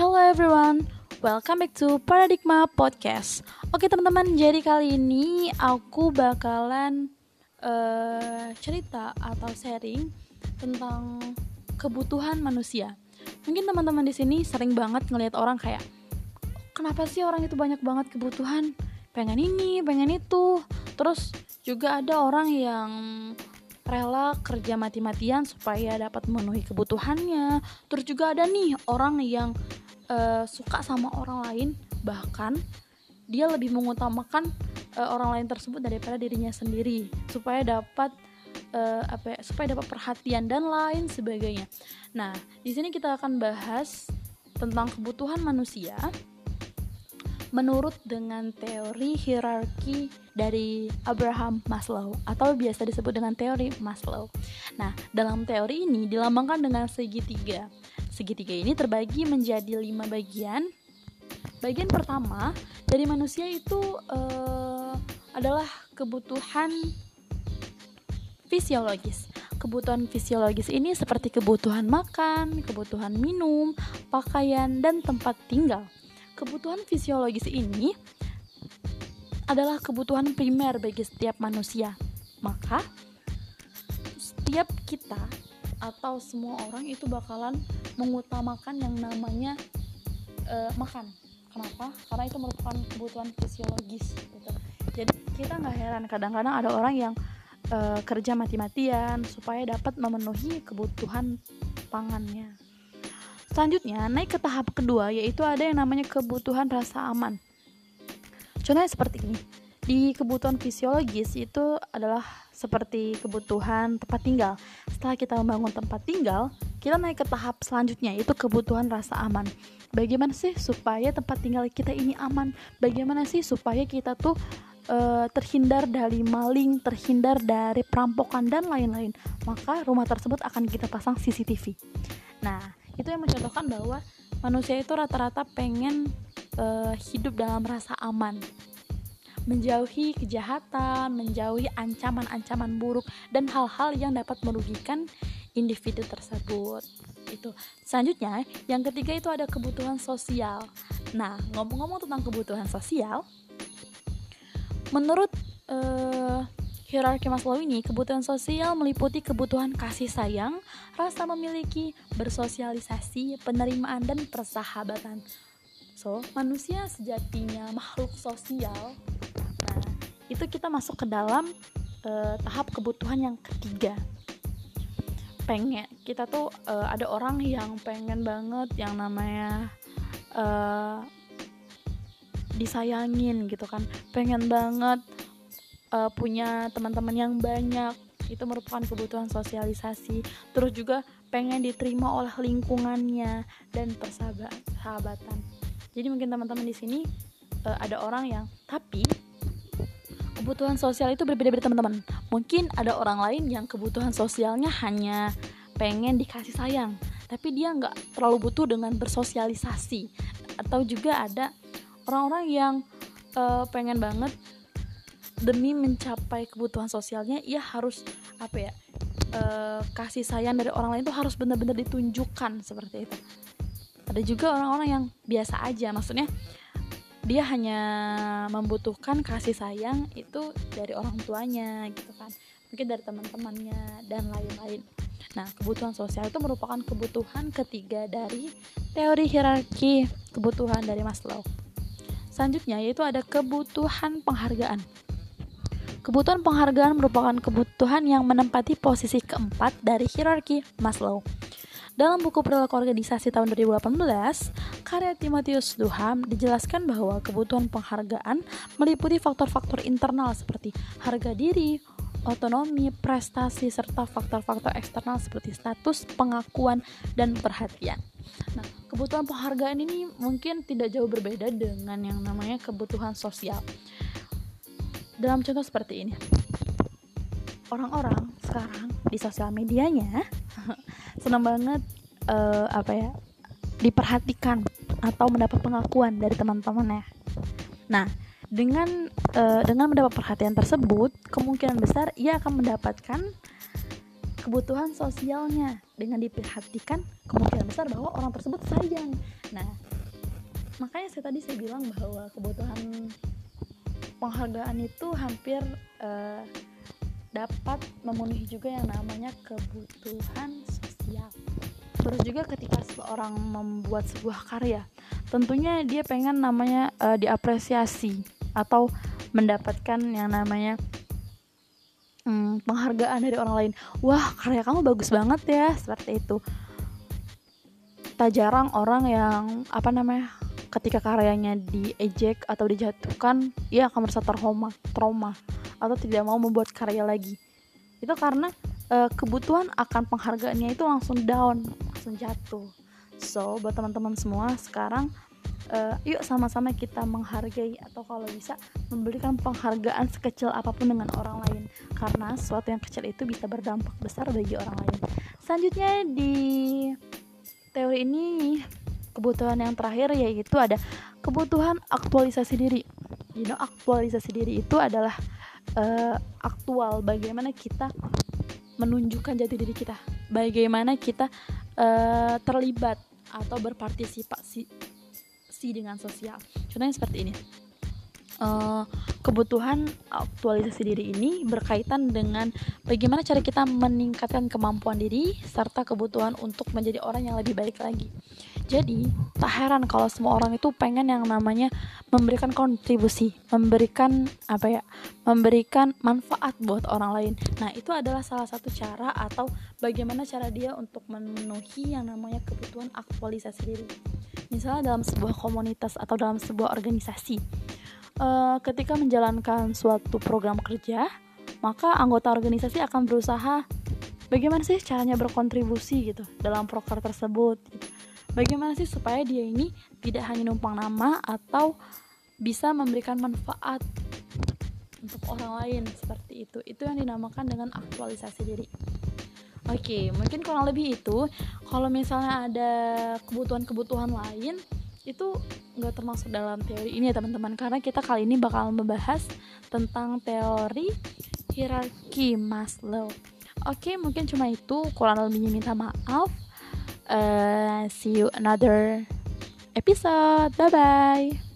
Hello everyone, welcome back to Paradigma Podcast. Oke teman-teman, jadi kali ini aku bakalan uh, cerita atau sharing tentang kebutuhan manusia. Mungkin teman-teman di sini sering banget ngelihat orang kayak, kenapa sih orang itu banyak banget kebutuhan? Pengen ini, pengen itu. Terus juga ada orang yang rela kerja mati-matian supaya dapat memenuhi kebutuhannya. Terus juga ada nih orang yang uh, suka sama orang lain, bahkan dia lebih mengutamakan uh, orang lain tersebut daripada dirinya sendiri supaya dapat uh, apa ya, supaya dapat perhatian dan lain sebagainya. Nah, di sini kita akan bahas tentang kebutuhan manusia menurut dengan teori hierarki dari Abraham Maslow atau biasa disebut dengan teori Maslow. Nah, dalam teori ini dilambangkan dengan segitiga. Segitiga ini terbagi menjadi lima bagian. Bagian pertama dari manusia itu uh, adalah kebutuhan fisiologis. Kebutuhan fisiologis ini seperti kebutuhan makan, kebutuhan minum, pakaian, dan tempat tinggal kebutuhan fisiologis ini adalah kebutuhan primer bagi setiap manusia. Maka setiap kita atau semua orang itu bakalan mengutamakan yang namanya uh, makan. Kenapa? Karena itu merupakan kebutuhan fisiologis. Gitu. Jadi kita nggak heran kadang-kadang ada orang yang uh, kerja mati-matian supaya dapat memenuhi kebutuhan pangannya. Selanjutnya, naik ke tahap kedua yaitu ada yang namanya kebutuhan rasa aman. Contohnya seperti ini. Di kebutuhan fisiologis itu adalah seperti kebutuhan tempat tinggal. Setelah kita membangun tempat tinggal, kita naik ke tahap selanjutnya yaitu kebutuhan rasa aman. Bagaimana sih supaya tempat tinggal kita ini aman? Bagaimana sih supaya kita tuh uh, terhindar dari maling, terhindar dari perampokan dan lain-lain? Maka rumah tersebut akan kita pasang CCTV. Nah, itu yang mencontohkan bahwa manusia itu rata-rata pengen uh, hidup dalam rasa aman menjauhi kejahatan, menjauhi ancaman-ancaman buruk dan hal-hal yang dapat merugikan individu tersebut. Itu. Selanjutnya, yang ketiga itu ada kebutuhan sosial. Nah, ngomong-ngomong tentang kebutuhan sosial, menurut uh, Hierarki Maslow ini, kebutuhan sosial meliputi kebutuhan kasih sayang, rasa memiliki, bersosialisasi, penerimaan, dan persahabatan. So, manusia sejatinya makhluk sosial. Itu kita masuk ke dalam uh, tahap kebutuhan yang ketiga. Pengen, kita tuh uh, ada orang yang pengen banget yang namanya uh, disayangin gitu kan, pengen banget uh, punya teman-teman yang banyak. Itu merupakan kebutuhan sosialisasi. Terus juga pengen diterima oleh lingkungannya dan persahabatan. Jadi mungkin teman-teman di sini uh, ada orang yang tapi kebutuhan sosial itu berbeda-beda teman-teman. Mungkin ada orang lain yang kebutuhan sosialnya hanya pengen dikasih sayang tapi dia nggak terlalu butuh dengan bersosialisasi. Atau juga ada orang-orang yang uh, pengen banget demi mencapai kebutuhan sosialnya ia harus apa ya uh, kasih sayang dari orang lain itu harus benar-benar ditunjukkan seperti itu. Ada juga orang-orang yang biasa aja maksudnya dia hanya membutuhkan kasih sayang itu dari orang tuanya gitu kan. Mungkin dari teman-temannya dan lain-lain. Nah kebutuhan sosial itu merupakan kebutuhan ketiga dari teori hierarki kebutuhan dari Maslow. Selanjutnya yaitu ada kebutuhan penghargaan. Kebutuhan penghargaan merupakan kebutuhan yang menempati posisi keempat dari hierarki Maslow. Dalam buku perilaku organisasi tahun 2018, karya Timotheus Duham dijelaskan bahwa kebutuhan penghargaan meliputi faktor-faktor internal seperti harga diri, otonomi, prestasi, serta faktor-faktor eksternal seperti status, pengakuan, dan perhatian. Nah, kebutuhan penghargaan ini mungkin tidak jauh berbeda dengan yang namanya kebutuhan sosial. Dalam contoh seperti ini. Orang-orang sekarang di sosial medianya senang banget uh, apa ya diperhatikan atau mendapat pengakuan dari teman-temannya. Nah dengan uh, dengan mendapat perhatian tersebut kemungkinan besar ia akan mendapatkan kebutuhan sosialnya. Dengan diperhatikan kemungkinan besar bahwa orang tersebut sayang. Nah makanya saya tadi saya bilang bahwa kebutuhan penghargaan itu hampir uh, dapat memenuhi juga yang namanya kebutuhan sosial terus juga ketika seorang membuat sebuah karya tentunya dia pengen namanya uh, diapresiasi atau mendapatkan yang namanya hmm, penghargaan dari orang lain. Wah karya kamu bagus banget ya seperti itu. Tak jarang orang yang apa namanya ketika karyanya diejek atau dijatuhkan ia akan merasa trauma trauma atau tidak mau membuat karya lagi. Itu karena uh, kebutuhan akan penghargaannya itu langsung down langsung jatuh. So buat teman-teman semua sekarang uh, yuk sama-sama kita menghargai atau kalau bisa memberikan penghargaan sekecil apa pun dengan orang lain. Karena sesuatu yang kecil itu bisa berdampak besar bagi orang lain. Selanjutnya di teori ini kebutuhan yang terakhir yaitu ada kebutuhan aktualisasi diri. You know, aktualisasi diri itu adalah uh, aktual. Bagaimana kita menunjukkan jati diri kita, bagaimana kita uh, terlibat atau berpartisipasi dengan sosial. Contohnya seperti ini. Uh, kebutuhan aktualisasi diri ini berkaitan dengan bagaimana cara kita meningkatkan kemampuan diri serta kebutuhan untuk menjadi orang yang lebih baik lagi. Jadi, tak heran kalau semua orang itu pengen yang namanya memberikan kontribusi, memberikan apa ya? memberikan manfaat buat orang lain. Nah, itu adalah salah satu cara atau bagaimana cara dia untuk memenuhi yang namanya kebutuhan aktualisasi diri. Misalnya dalam sebuah komunitas atau dalam sebuah organisasi. Uh, ketika menjalankan suatu program kerja, maka anggota organisasi akan berusaha bagaimana sih caranya berkontribusi gitu dalam proker tersebut? Bagaimana sih supaya dia ini tidak hanya numpang nama atau bisa memberikan manfaat untuk orang lain seperti itu. Itu yang dinamakan dengan aktualisasi diri. Oke mungkin kurang lebih itu. Kalau misalnya ada kebutuhan-kebutuhan lain itu nggak termasuk dalam teori ini ya teman-teman. Karena kita kali ini bakal membahas tentang teori hierarki Maslow. Oke mungkin cuma itu. Kurang lebihnya minta maaf. Uh, see you another episode. Bye bye